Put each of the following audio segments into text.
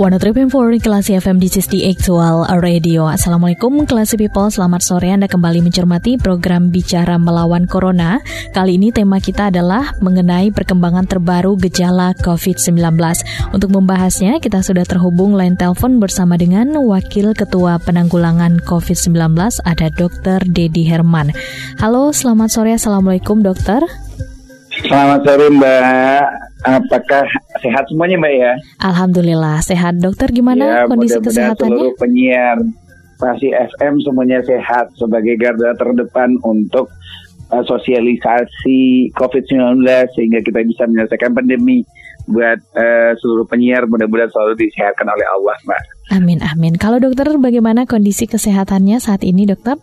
103.4 Kelas FM di the Actual Radio. Assalamualaikum kelas people. Selamat sore. Anda kembali mencermati program Bicara Melawan Corona. Kali ini tema kita adalah mengenai perkembangan terbaru gejala COVID-19 Untuk membahasnya kita sudah terhubung line telepon bersama dengan Wakil Ketua Penanggulangan COVID-19 Ada Dr. Dedi Herman. Halo selamat sore. Assalamualaikum dokter. Selamat sore Mbak Apakah sehat semuanya Mbak ya? Alhamdulillah sehat. Dokter gimana ya, kondisi mudah kesehatannya? seluruh penyiar pasti FM semuanya sehat sebagai garda terdepan untuk uh, sosialisasi COVID-19 sehingga kita bisa menyelesaikan pandemi buat uh, seluruh penyiar mudah-mudahan selalu disehatkan oleh Allah Mbak. Amin amin. Kalau dokter bagaimana kondisi kesehatannya saat ini dokter?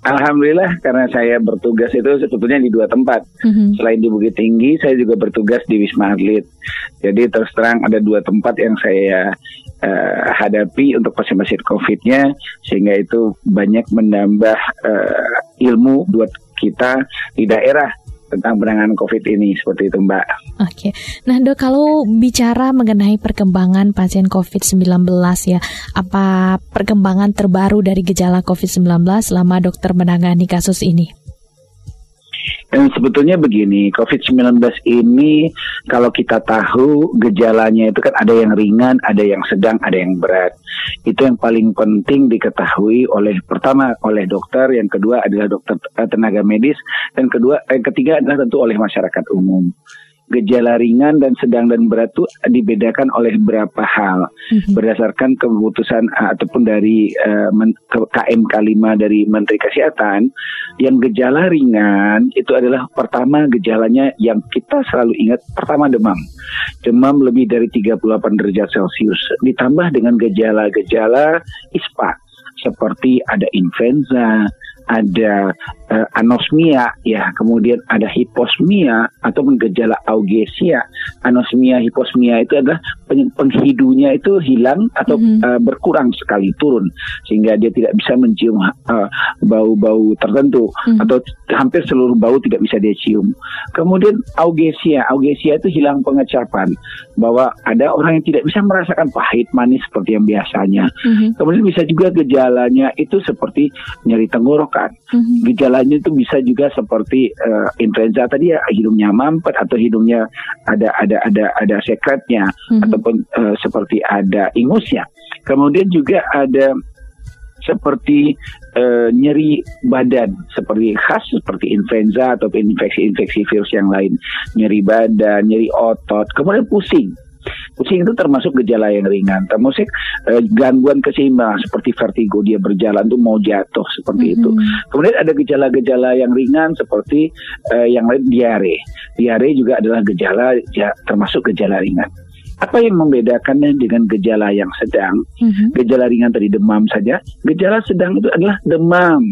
Alhamdulillah karena saya bertugas itu sebetulnya di dua tempat. Mm-hmm. Selain di Bukit Tinggi, saya juga bertugas di Wisma Atlet. Jadi terus terang ada dua tempat yang saya uh, hadapi untuk pasien-pasien COVID-nya, sehingga itu banyak menambah uh, ilmu buat kita di daerah tentang penanganan COVID ini seperti itu Mbak. Oke, nah dok kalau bicara mengenai perkembangan pasien COVID-19 ya, apa perkembangan terbaru dari gejala COVID-19 selama dokter menangani kasus ini? Dan sebetulnya begini, COVID-19 ini kalau kita tahu gejalanya itu kan ada yang ringan, ada yang sedang, ada yang berat. Itu yang paling penting diketahui oleh pertama oleh dokter, yang kedua adalah dokter eh, tenaga medis, dan kedua yang ketiga adalah tentu oleh masyarakat umum gejala ringan dan sedang dan berat itu dibedakan oleh beberapa hal. Mm-hmm. berdasarkan keputusan uh, ataupun dari uh, KMK 5 dari Menteri Kesehatan yang gejala ringan itu adalah pertama gejalanya yang kita selalu ingat pertama demam. Demam lebih dari 38 derajat Celcius. Ditambah dengan gejala-gejala ISPA seperti ada influenza, ada uh, anosmia ya, kemudian ada hiposmia ataupun gejala augesia. Anosmia, hiposmia itu adalah penghidunya itu hilang atau mm -hmm. uh, berkurang sekali turun sehingga dia tidak bisa mencium eh, bau-bau uh, tertentu mm -hmm. atau hampir seluruh bau tidak bisa dia cium. Kemudian augesia, augesia itu hilang pengecapan bahwa ada orang yang tidak bisa merasakan pahit manis seperti yang biasanya. Mm -hmm. Kemudian bisa juga gejalanya itu seperti nyeri tenggorokan Mm-hmm. Gejalanya itu bisa juga seperti uh, influenza tadi ya hidungnya mampet atau hidungnya ada ada ada ada sekretnya mm-hmm. ataupun uh, seperti ada ingusnya. Kemudian juga ada seperti uh, nyeri badan seperti khas seperti influenza atau infeksi-infeksi virus yang lain nyeri badan nyeri otot kemudian pusing Pusing itu termasuk gejala yang ringan, termasuk eh, gangguan keseimbangan seperti vertigo dia berjalan tuh mau jatuh seperti mm -hmm. itu. Kemudian ada gejala-gejala yang ringan seperti eh, yang lain diare. Diare juga adalah gejala ya, termasuk gejala ringan. Apa yang membedakannya dengan gejala yang sedang? Mm -hmm. Gejala ringan tadi demam saja, gejala sedang itu adalah demam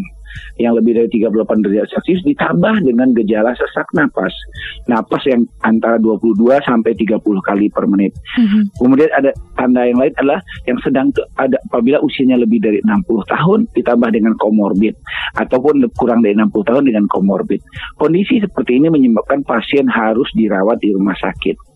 yang lebih dari 38 derajat Celcius ditambah dengan gejala sesak napas. Napas yang antara 22 sampai 30 kali per menit. Mm-hmm. Kemudian ada tanda yang lain adalah yang sedang ada apabila usianya lebih dari 60 tahun ditambah dengan komorbid ataupun kurang dari 60 tahun dengan komorbid. Kondisi seperti ini menyebabkan pasien harus dirawat di rumah sakit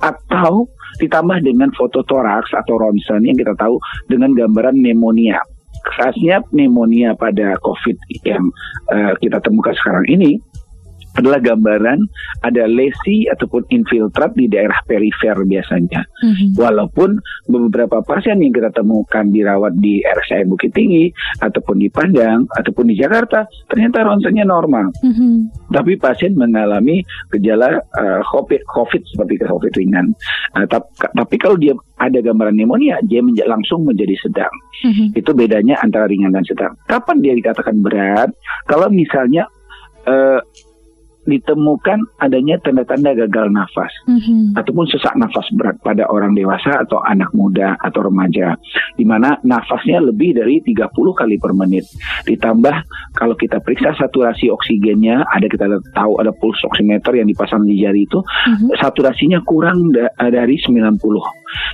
atau ditambah dengan foto toraks atau ronsen yang kita tahu dengan gambaran pneumonia khasnya pneumonia pada COVID yang uh, kita temukan sekarang ini adalah gambaran ada lesi ataupun infiltrat di daerah perifer biasanya. Mm-hmm. Walaupun beberapa pasien yang kita temukan dirawat di RSI Bukit Tinggi ataupun di Padang ataupun di Jakarta ternyata ronsennya normal. Mm-hmm. Tapi pasien mengalami gejala uh, COVID, COVID seperti COVID ringan. Uh, tapi, tapi kalau dia ada gambaran pneumonia, dia menja langsung menjadi sedang. Mm-hmm. Itu bedanya antara ringan dan sedang. Kapan dia dikatakan berat? Kalau misalnya uh, ditemukan adanya tanda-tanda gagal nafas Mhm. ataupun sesak nafas berat pada orang dewasa atau anak muda atau remaja di mana nafasnya lebih dari 30 kali per menit ditambah kalau kita periksa saturasi oksigennya ada kita tahu ada pulse oximeter yang dipasang di jari itu Mhm. saturasinya kurang da- dari 90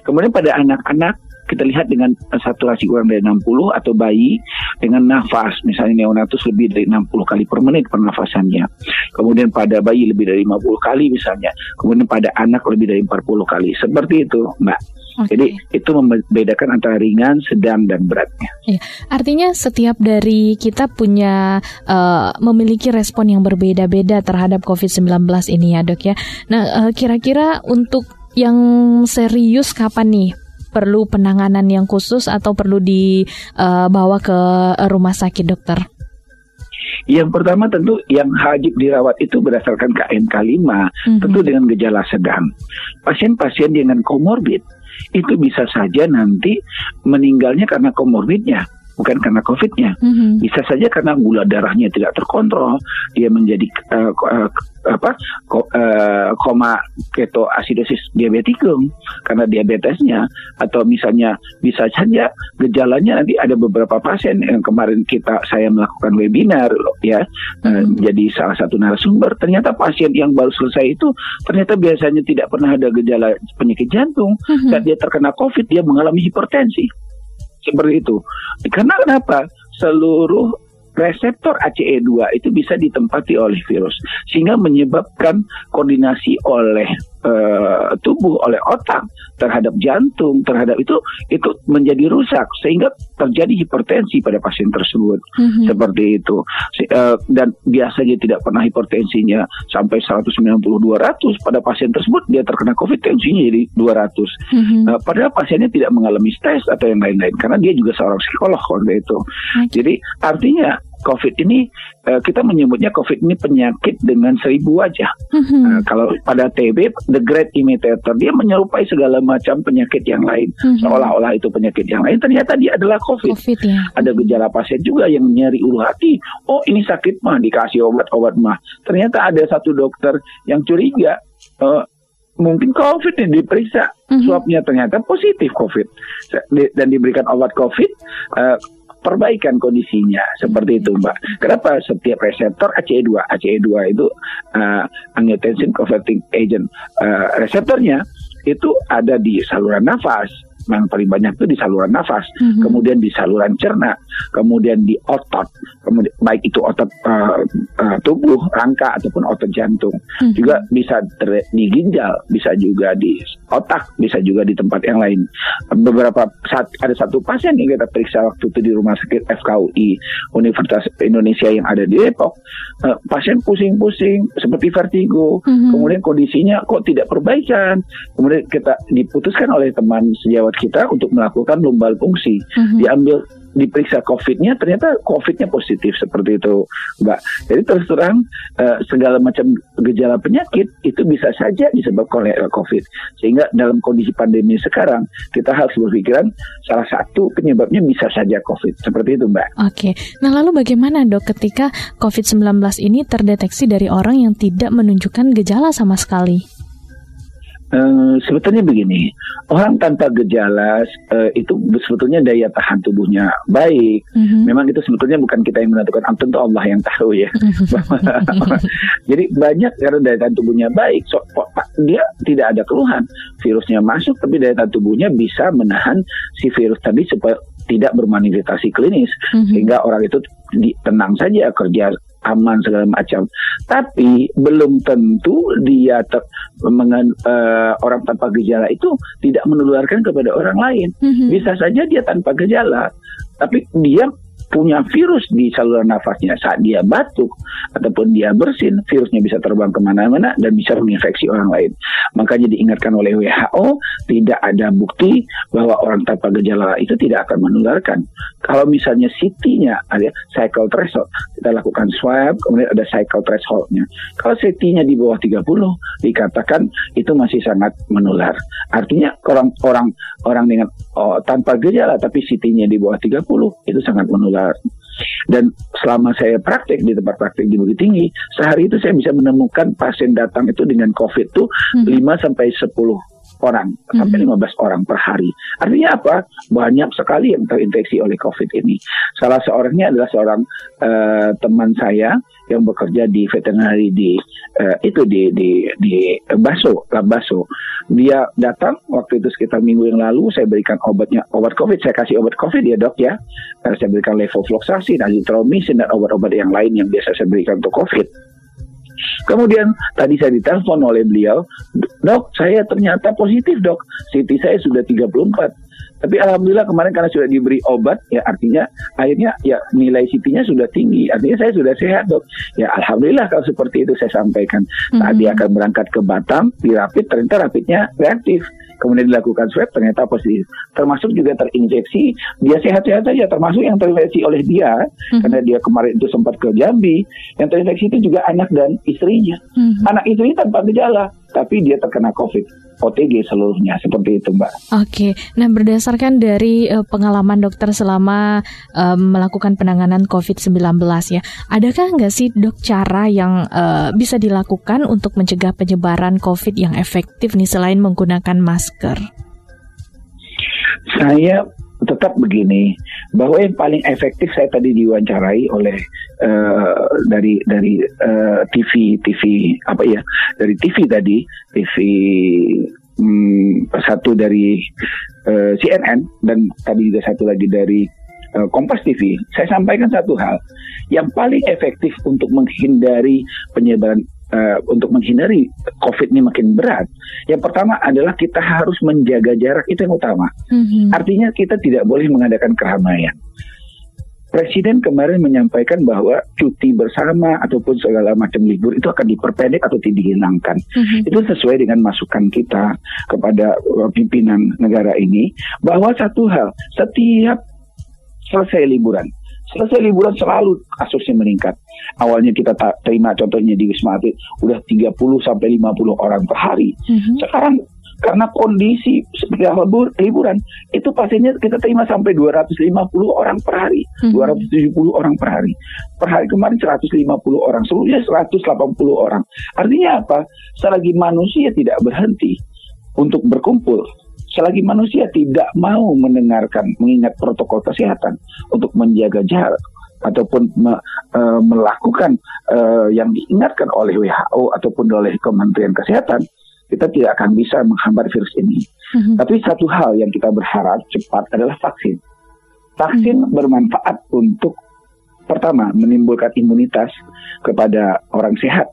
kemudian pada anak-anak kita lihat dengan saturasi kurang dari 60 atau bayi dengan nafas misalnya neonatus lebih dari 60 kali per menit pernafasannya kemudian pada bayi lebih dari 50 kali misalnya kemudian pada anak lebih dari 40 kali seperti itu mbak Oke. jadi itu membedakan antara ringan sedang dan beratnya Artinya setiap dari kita punya eh, memiliki respon yang berbeda-beda terhadap COVID-19 ini ya dok ya. Nah eh, kira-kira untuk yang serius kapan nih? Perlu penanganan yang khusus atau perlu dibawa ke rumah sakit dokter? yang pertama tentu yang wajib dirawat itu berdasarkan KNK 5 Mhm. tentu dengan gejala sedang. Pasien-pasien dengan komorbid itu bisa saja nanti meninggalnya karena komorbidnya, bukan karena COVID-nya. Mhm. Bisa saja karena gula darahnya tidak terkontrol, dia menjadi ko- eh, apa ko- eh, koma ketoasidosis diabetikum karena diabetesnya atau misalnya bisa saja gejalanya nanti ada beberapa pasien yang kemarin kita saya melakukan webinar loh, ya eh, Mhm. jadi salah satu narasumber ternyata pasien yang baru selesai itu ternyata biasanya tidak pernah ada gejala penyakit jantung Mhm. saat dia terkena COVID dia mengalami hipertensi seperti itu. Karena kenapa? Seluruh reseptor ACE2 itu bisa ditempati oleh virus sehingga menyebabkan koordinasi oleh eh, tubuh oleh otak terhadap jantung terhadap itu itu menjadi rusak sehingga terjadi hipertensi pada pasien tersebut Mhm. seperti itu eh, dan biasanya tidak pernah hipertensinya sampai 190-200 pada pasien tersebut dia terkena COVID tensinya jadi 200 Mhm. Nah, padahal pasiennya tidak mengalami stres atau yang lain-lain karena dia juga seorang psikolog waktu itu. Jadi artinya COVID ini eh, kita menyebutnya COVID ini penyakit dengan seribu wajah. Mhm. Nah, kalau pada TB, the great imitator dia menyerupai segala macam penyakit yang lain, Mhm. seolah-olah itu penyakit yang lain. Ternyata dia adalah COVID. COVID ya. Ada gejala pasien juga yang nyeri ulu hati. Oh ini sakit mah dikasih obat-obat mah. Ternyata ada satu dokter yang curiga. eh, mungkin COVID nih diperiksa Mhm. swabnya ternyata positif COVID dan diberikan obat COVID. eh, perbaikan kondisinya seperti itu mbak. Kenapa setiap reseptor ACE2 ACE2 itu uh, angiotensin converting agent uh, reseptornya itu ada di saluran nafas. Yang paling banyak itu di saluran nafas, Mhm. kemudian di saluran cerna, kemudian di otot, kemudian baik itu otot uh, uh, tubuh, rangka ataupun otot jantung. Mhm. Juga bisa ter- di ginjal, bisa juga di otak, bisa juga di tempat yang lain. Beberapa saat ada satu pasien yang kita periksa waktu itu di rumah sakit FKUI Universitas Indonesia yang ada di Depok, eh, pasien pusing-pusing seperti vertigo, Mhm. kemudian kondisinya kok tidak perbaikan, kemudian kita diputuskan oleh teman sejawat kita untuk melakukan lumbal fungsi, Mhm. diambil diperiksa COVID-nya ternyata COVID-nya positif seperti itu, Mbak. Jadi terus terang eh, segala macam gejala penyakit itu bisa saja disebabkan oleh COVID. Sehingga dalam kondisi pandemi sekarang kita harus berpikiran salah satu penyebabnya bisa saja COVID. Seperti itu, Mbak. Oke, nah lalu bagaimana dok ketika COVID-19 ini terdeteksi dari orang yang tidak menunjukkan gejala sama sekali? Eh, sebetulnya begini, orang tanpa gejala eh, itu sebetulnya daya tahan tubuhnya baik. Mhm. Memang itu sebetulnya bukan kita yang menentukan, ah, tentu Allah yang tahu ya. Jadi banyak karena daya tahan tubuhnya baik, so, dia tidak ada keluhan. Virusnya masuk, tapi daya tahan tubuhnya bisa menahan si virus tadi supaya tidak bermanifestasi klinis, Mhm. sehingga orang itu di- tenang saja kerja aman segala macam. Tapi belum tentu dia ter- mengen- eh, orang tanpa gejala itu tidak menularkan kepada orang lain. Mhm. Bisa saja dia tanpa gejala, tapi dia punya virus di saluran nafasnya saat dia batuk ataupun dia bersin, virusnya bisa terbang ke mana-mana dan bisa menginfeksi orang lain. Makanya diingatkan oleh WHO tidak ada bukti bahwa orang tanpa gejala itu tidak akan menularkan. Kalau misalnya CT-nya ada cycle threshold, kita lakukan swab, kemudian ada cycle threshold-nya. Kalau CT-nya di bawah 30, dikatakan itu masih sangat menular. Artinya orang-orang orang dengan oh, tanpa gejala tapi CT-nya di bawah 30 itu sangat menular. Dan selama saya praktek di tempat praktek di Bukit Tinggi, sehari itu saya bisa menemukan pasien datang itu dengan COVID itu hmm. 5 sampai 10 orang mm-hmm. sampai 15 orang per hari. Artinya apa? Banyak sekali yang terinfeksi oleh COVID ini. Salah seorangnya adalah seorang uh, teman saya yang bekerja di veterinary di uh, itu di di di Baso, Lab Baso. Dia datang waktu itu sekitar minggu yang lalu saya berikan obatnya obat COVID. Saya kasih obat COVID ya dok ya. Uh, saya berikan levofloxacin, azithromycin dan obat-obat yang lain yang biasa saya berikan untuk COVID. Kemudian tadi saya ditelepon oleh beliau, dok saya ternyata positif dok, CT saya sudah 34. Tapi alhamdulillah kemarin karena sudah diberi obat, ya artinya akhirnya ya nilai CT-nya sudah tinggi. Artinya saya sudah sehat dok. Ya alhamdulillah kalau seperti itu saya sampaikan. Saat mm -hmm. dia akan berangkat ke Batam, dirapit ternyata rapidnya reaktif kemudian dilakukan swab ternyata positif. Termasuk juga terinfeksi, dia sehat-sehat saja, termasuk yang terinfeksi oleh dia, mm-hmm. karena dia kemarin itu sempat ke Jambi, yang terinfeksi itu juga anak dan istrinya. Mm-hmm. Anak istri tanpa gejala, tapi dia terkena COVID. OTG seluruhnya seperti itu Mbak. Oke, nah berdasarkan dari uh, pengalaman dokter selama uh, melakukan penanganan COVID-19 ya, adakah nggak sih dok cara yang uh, bisa dilakukan untuk mencegah penyebaran COVID yang efektif nih selain menggunakan masker? Saya tetap begini bahwa yang paling efektif saya tadi diwawancarai oleh uh, dari dari uh, TV TV apa ya dari TV tadi TV um, satu dari uh, eh, CNN dan tadi juga satu lagi dari uh, Kompas TV saya sampaikan satu hal yang paling efektif untuk menghindari penyebaran uh, untuk menghindari COVID ini makin berat, yang pertama adalah kita harus menjaga jarak itu yang utama. Mm-hmm. Artinya kita tidak boleh mengadakan keramaian. Presiden kemarin menyampaikan bahwa cuti bersama ataupun segala macam libur itu akan diperpendek atau dihilangkan. Mm-hmm. Itu sesuai dengan masukan kita kepada uh, pimpinan negara ini bahwa satu hal, setiap selesai liburan, selesai liburan selalu kasusnya meningkat. Awalnya kita terima contohnya di Wisma Atlet udah 30 sampai 50 orang per hari. Mm-hmm. Sekarang karena kondisi seperti libur, liburan itu pasiennya kita terima sampai 250 orang per hari, mm-hmm. 270 orang per hari. Per hari kemarin 150 orang, seluruhnya 180 orang. Artinya apa? Selagi manusia tidak berhenti untuk berkumpul, selagi manusia tidak mau mendengarkan, mengingat protokol kesehatan untuk menjaga jarak ataupun me, e, melakukan e, yang diingatkan oleh WHO ataupun oleh Kementerian Kesehatan, kita tidak akan bisa menghambat virus ini. Mm-hmm. Tapi satu hal yang kita berharap cepat adalah vaksin. Vaksin mm-hmm. bermanfaat untuk pertama menimbulkan imunitas kepada orang sehat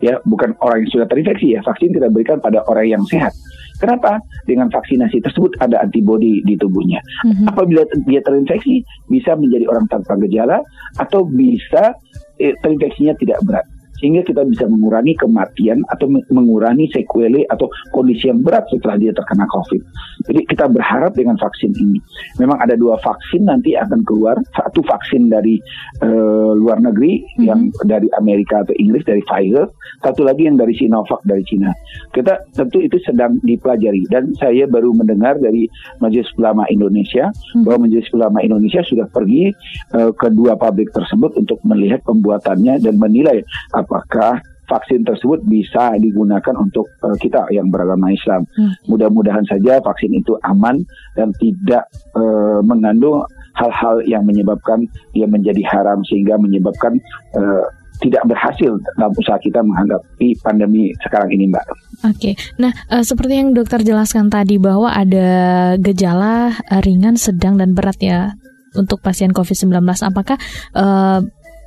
ya bukan orang yang sudah terinfeksi ya vaksin kita berikan pada orang yang sehat kenapa? Dengan vaksinasi tersebut ada antibodi di tubuhnya. Mm-hmm. apabila dia terinfeksi bisa menjadi orang tanpa gejala atau bisa eh, terinfeksinya tidak berat sehingga kita bisa mengurangi kematian atau mengurangi sequelae atau kondisi yang berat setelah dia terkena COVID. Jadi kita berharap dengan vaksin ini, memang ada dua vaksin nanti akan keluar, satu vaksin dari uh, luar negeri mm-hmm. yang dari Amerika atau Inggris dari Pfizer, satu lagi yang dari Sinovac dari Cina. Kita tentu itu sedang dipelajari dan saya baru mendengar dari Majelis Ulama Indonesia mm-hmm. bahwa Majelis Ulama Indonesia sudah pergi uh, ke dua pabrik tersebut untuk melihat pembuatannya dan menilai apakah vaksin tersebut bisa digunakan untuk uh, kita yang beragama Islam. Hmm. Mudah-mudahan saja vaksin itu aman dan tidak uh, mengandung hal-hal yang menyebabkan dia menjadi haram sehingga menyebabkan uh, tidak berhasil dalam usaha kita menghadapi pandemi sekarang ini, Mbak. Oke, nah uh, seperti yang dokter jelaskan tadi bahwa ada gejala ringan, sedang dan berat ya untuk pasien COVID-19. Apakah uh,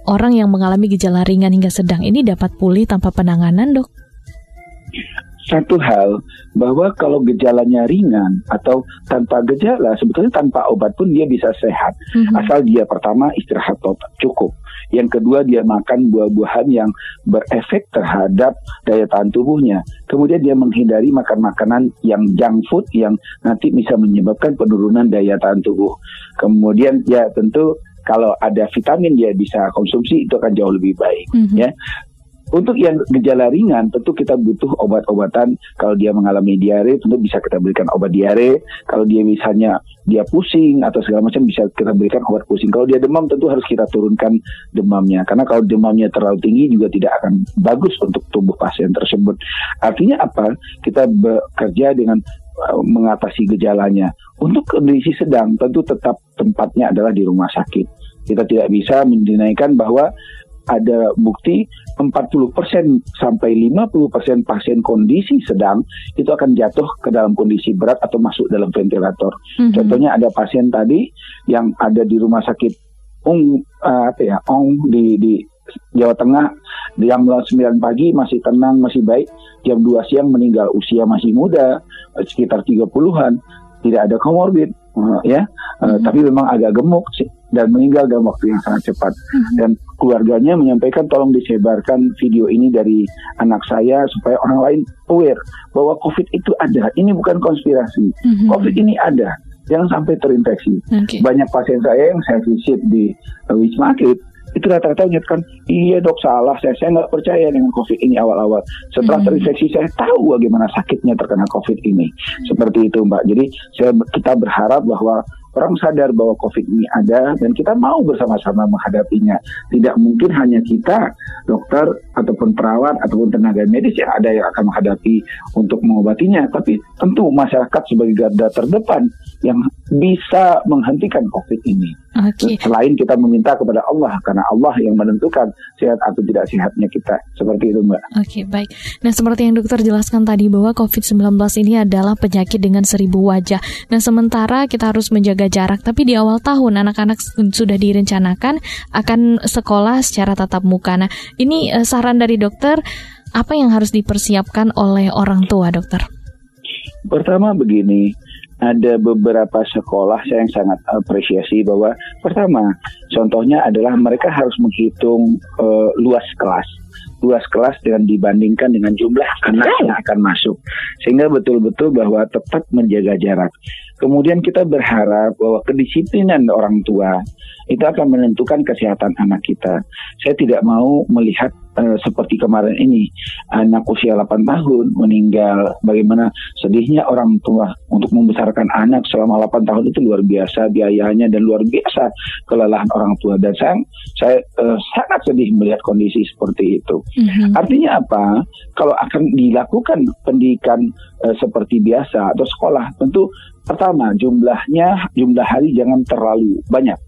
orang yang mengalami gejala ringan hingga sedang ini dapat pulih tanpa penanganan, dok? Satu hal bahwa kalau gejalanya ringan atau tanpa gejala, sebetulnya tanpa obat pun dia bisa sehat. Mm-hmm. Asal dia pertama istirahat total cukup. Yang kedua dia makan buah-buahan yang berefek terhadap daya tahan tubuhnya. Kemudian dia menghindari makan makanan yang junk food yang nanti bisa menyebabkan penurunan daya tahan tubuh. Kemudian ya tentu kalau ada vitamin dia bisa konsumsi itu akan jauh lebih baik mm -hmm. ya Untuk yang gejala ringan tentu kita butuh obat-obatan. Kalau dia mengalami diare tentu bisa kita berikan obat diare. Kalau dia misalnya dia pusing atau segala macam bisa kita berikan obat pusing. Kalau dia demam tentu harus kita turunkan demamnya. Karena kalau demamnya terlalu tinggi juga tidak akan bagus untuk tubuh pasien tersebut. Artinya apa? Kita bekerja dengan uh, mengatasi gejalanya. Untuk kondisi sedang tentu tetap tempatnya adalah di rumah sakit. Kita tidak bisa mendinaikan bahwa ada bukti 40% sampai 50% pasien kondisi sedang itu akan jatuh ke dalam kondisi berat atau masuk dalam ventilator. Mm-hmm. Contohnya ada pasien tadi yang ada di rumah sakit Ung uh, apa ya Ong di di Jawa Tengah jam 9 pagi masih tenang masih baik jam 2 siang meninggal usia masih muda sekitar 30-an tidak ada komorbid uh, ya uh, mm-hmm. tapi memang agak gemuk sih dan meninggal dalam waktu yang sangat cepat. Hmm. Dan keluarganya menyampaikan tolong disebarkan video ini dari anak saya supaya orang lain aware bahwa COVID itu ada. Ini bukan konspirasi. Hmm. COVID ini ada. Jangan sampai terinfeksi. Okay. Banyak pasien saya yang saya visit di Wisma Atlet itu rata-rata menyatakan iya dok salah saya saya nggak percaya dengan covid ini awal-awal setelah hmm. terinfeksi saya tahu bagaimana sakitnya terkena covid ini seperti itu mbak jadi saya kita berharap bahwa orang sadar bahwa COVID ini ada dan kita mau bersama-sama menghadapinya. Tidak mungkin hanya kita, dokter ataupun perawat ataupun tenaga medis yang ada yang akan menghadapi untuk mengobatinya, tapi tentu masyarakat sebagai garda terdepan yang bisa menghentikan COVID ini. Okay. Selain kita meminta kepada Allah karena Allah yang menentukan sehat atau tidak sehatnya kita. Seperti itu, Mbak. Oke, okay, baik. Nah, seperti yang dokter jelaskan tadi bahwa COVID-19 ini adalah penyakit dengan seribu wajah. Nah, sementara kita harus menjaga jarak, tapi di awal tahun anak-anak sudah direncanakan akan sekolah secara tatap muka. Nah, ini uh, saran dari dokter apa yang harus dipersiapkan oleh orang tua, dokter? Pertama begini, ada beberapa sekolah saya yang sangat apresiasi bahwa pertama contohnya adalah mereka harus menghitung uh, luas kelas. Luas kelas dengan dibandingkan dengan jumlah anak yang akan masuk. Sehingga betul-betul bahwa tetap menjaga jarak kemudian kita berharap bahwa kedisiplinan orang tua itu akan menentukan kesehatan anak kita. Saya tidak mau melihat uh, seperti kemarin ini anak usia 8 tahun meninggal. Bagaimana sedihnya orang tua untuk membesarkan anak selama 8 tahun itu luar biasa biayanya dan luar biasa kelelahan orang tua. Dan saya saya uh, sangat sedih melihat kondisi seperti itu. Mm-hmm. artinya apa? Kalau akan dilakukan pendidikan uh, seperti biasa atau sekolah tentu pertama jumlahnya jumlah hari jangan terlalu banyak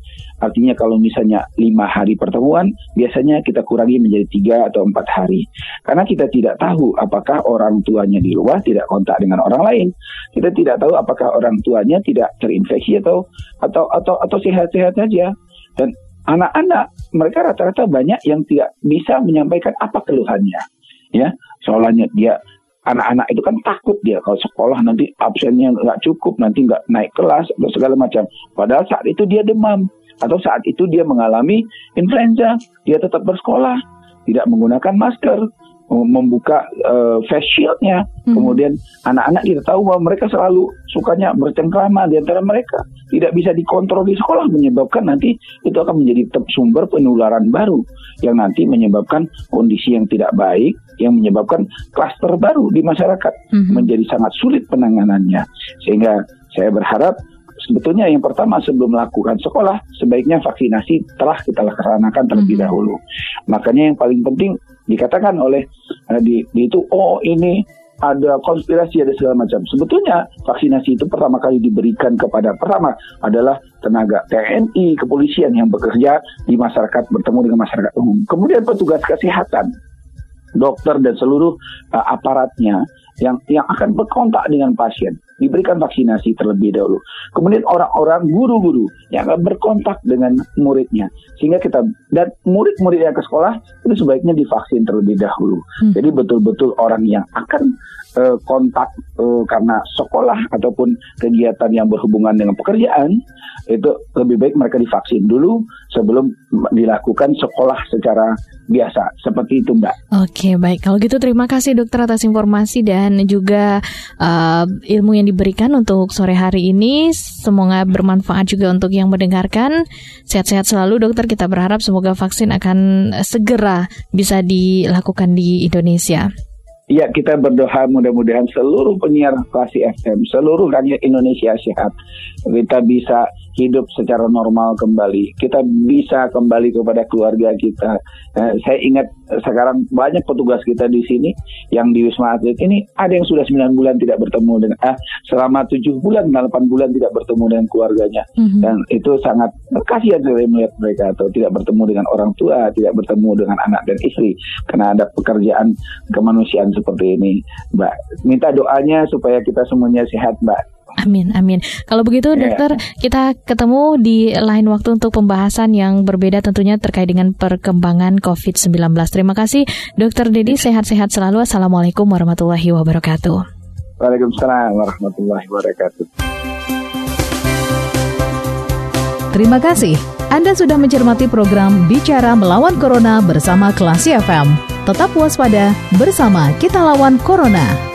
Artinya kalau misalnya lima hari pertemuan, biasanya kita kurangi menjadi tiga atau empat hari. Karena kita tidak tahu apakah orang tuanya di luar tidak kontak dengan orang lain. Kita tidak tahu apakah orang tuanya tidak terinfeksi atau atau atau atau sehat-sehat saja. Dan anak-anak mereka rata-rata banyak yang tidak bisa menyampaikan apa keluhannya. Ya, soalnya dia anak-anak itu kan takut dia kalau sekolah nanti absennya nggak cukup, nanti nggak naik kelas atau segala macam. Padahal saat itu dia demam atau saat itu dia mengalami influenza, dia tetap bersekolah, tidak menggunakan masker, membuka uh, face shieldnya. Hmm. Kemudian anak-anak kita tahu bahwa mereka selalu sukanya bercengkrama di antara mereka. Tidak bisa dikontrol di sekolah menyebabkan nanti itu akan menjadi sumber penularan baru yang nanti menyebabkan kondisi yang tidak baik yang menyebabkan klaster baru di masyarakat hmm. menjadi sangat sulit penanganannya. Sehingga saya berharap sebetulnya yang pertama sebelum melakukan sekolah sebaiknya vaksinasi telah kita laksanakan terlebih mm-hmm. dahulu. Makanya yang paling penting dikatakan oleh uh, di, di itu oh ini ada konspirasi ada segala macam. Sebetulnya vaksinasi itu pertama kali diberikan kepada pertama adalah tenaga TNI, kepolisian yang bekerja di masyarakat bertemu dengan masyarakat umum. Kemudian petugas kesehatan, dokter dan seluruh uh, aparatnya yang yang akan berkontak dengan pasien diberikan vaksinasi terlebih dahulu. Kemudian orang-orang guru-guru yang akan berkontak dengan muridnya sehingga kita dan murid-murid yang ke sekolah itu sebaiknya divaksin terlebih dahulu. Hmm. Jadi betul-betul orang yang akan uh, kontak uh, karena sekolah ataupun kegiatan yang berhubungan dengan pekerjaan itu lebih baik mereka divaksin dulu sebelum dilakukan sekolah secara biasa seperti itu Mbak. Oke baik kalau gitu terima kasih dokter atas informasi dan juga uh, ilmu yang yang diberikan untuk sore hari ini. Semoga bermanfaat juga untuk yang mendengarkan. Sehat-sehat selalu dokter. Kita berharap semoga vaksin akan segera bisa dilakukan di Indonesia. Ya, kita berdoa mudah-mudahan seluruh penyiar klasi FM, seluruh rakyat Indonesia sehat. Kita bisa hidup secara normal kembali. Kita bisa kembali kepada keluarga kita. Eh, saya ingat sekarang banyak petugas kita di sini yang di Wisma Atlet ini ada yang sudah 9 bulan tidak bertemu dengan eh, selama 7 bulan, 8 bulan tidak bertemu dengan keluarganya. Mm-hmm. Dan itu sangat kasihan saya melihat mereka atau tidak bertemu dengan orang tua, tidak bertemu dengan anak dan istri karena ada pekerjaan kemanusiaan seperti ini, Mbak. Minta doanya supaya kita semuanya sehat, Mbak. Amin, amin. Kalau begitu, yeah. dokter, kita ketemu di lain waktu untuk pembahasan yang berbeda tentunya terkait dengan perkembangan COVID-19. Terima kasih, dokter Dedi. Sehat-sehat selalu. Assalamualaikum warahmatullahi wabarakatuh. Waalaikumsalam warahmatullahi wabarakatuh. Terima kasih. Anda sudah mencermati program Bicara Melawan Corona bersama Klasi FM. Tetap waspada, bersama kita lawan Corona.